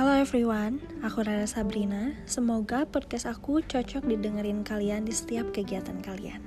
Halo everyone, aku Rara Sabrina. Semoga podcast aku cocok didengerin kalian di setiap kegiatan kalian.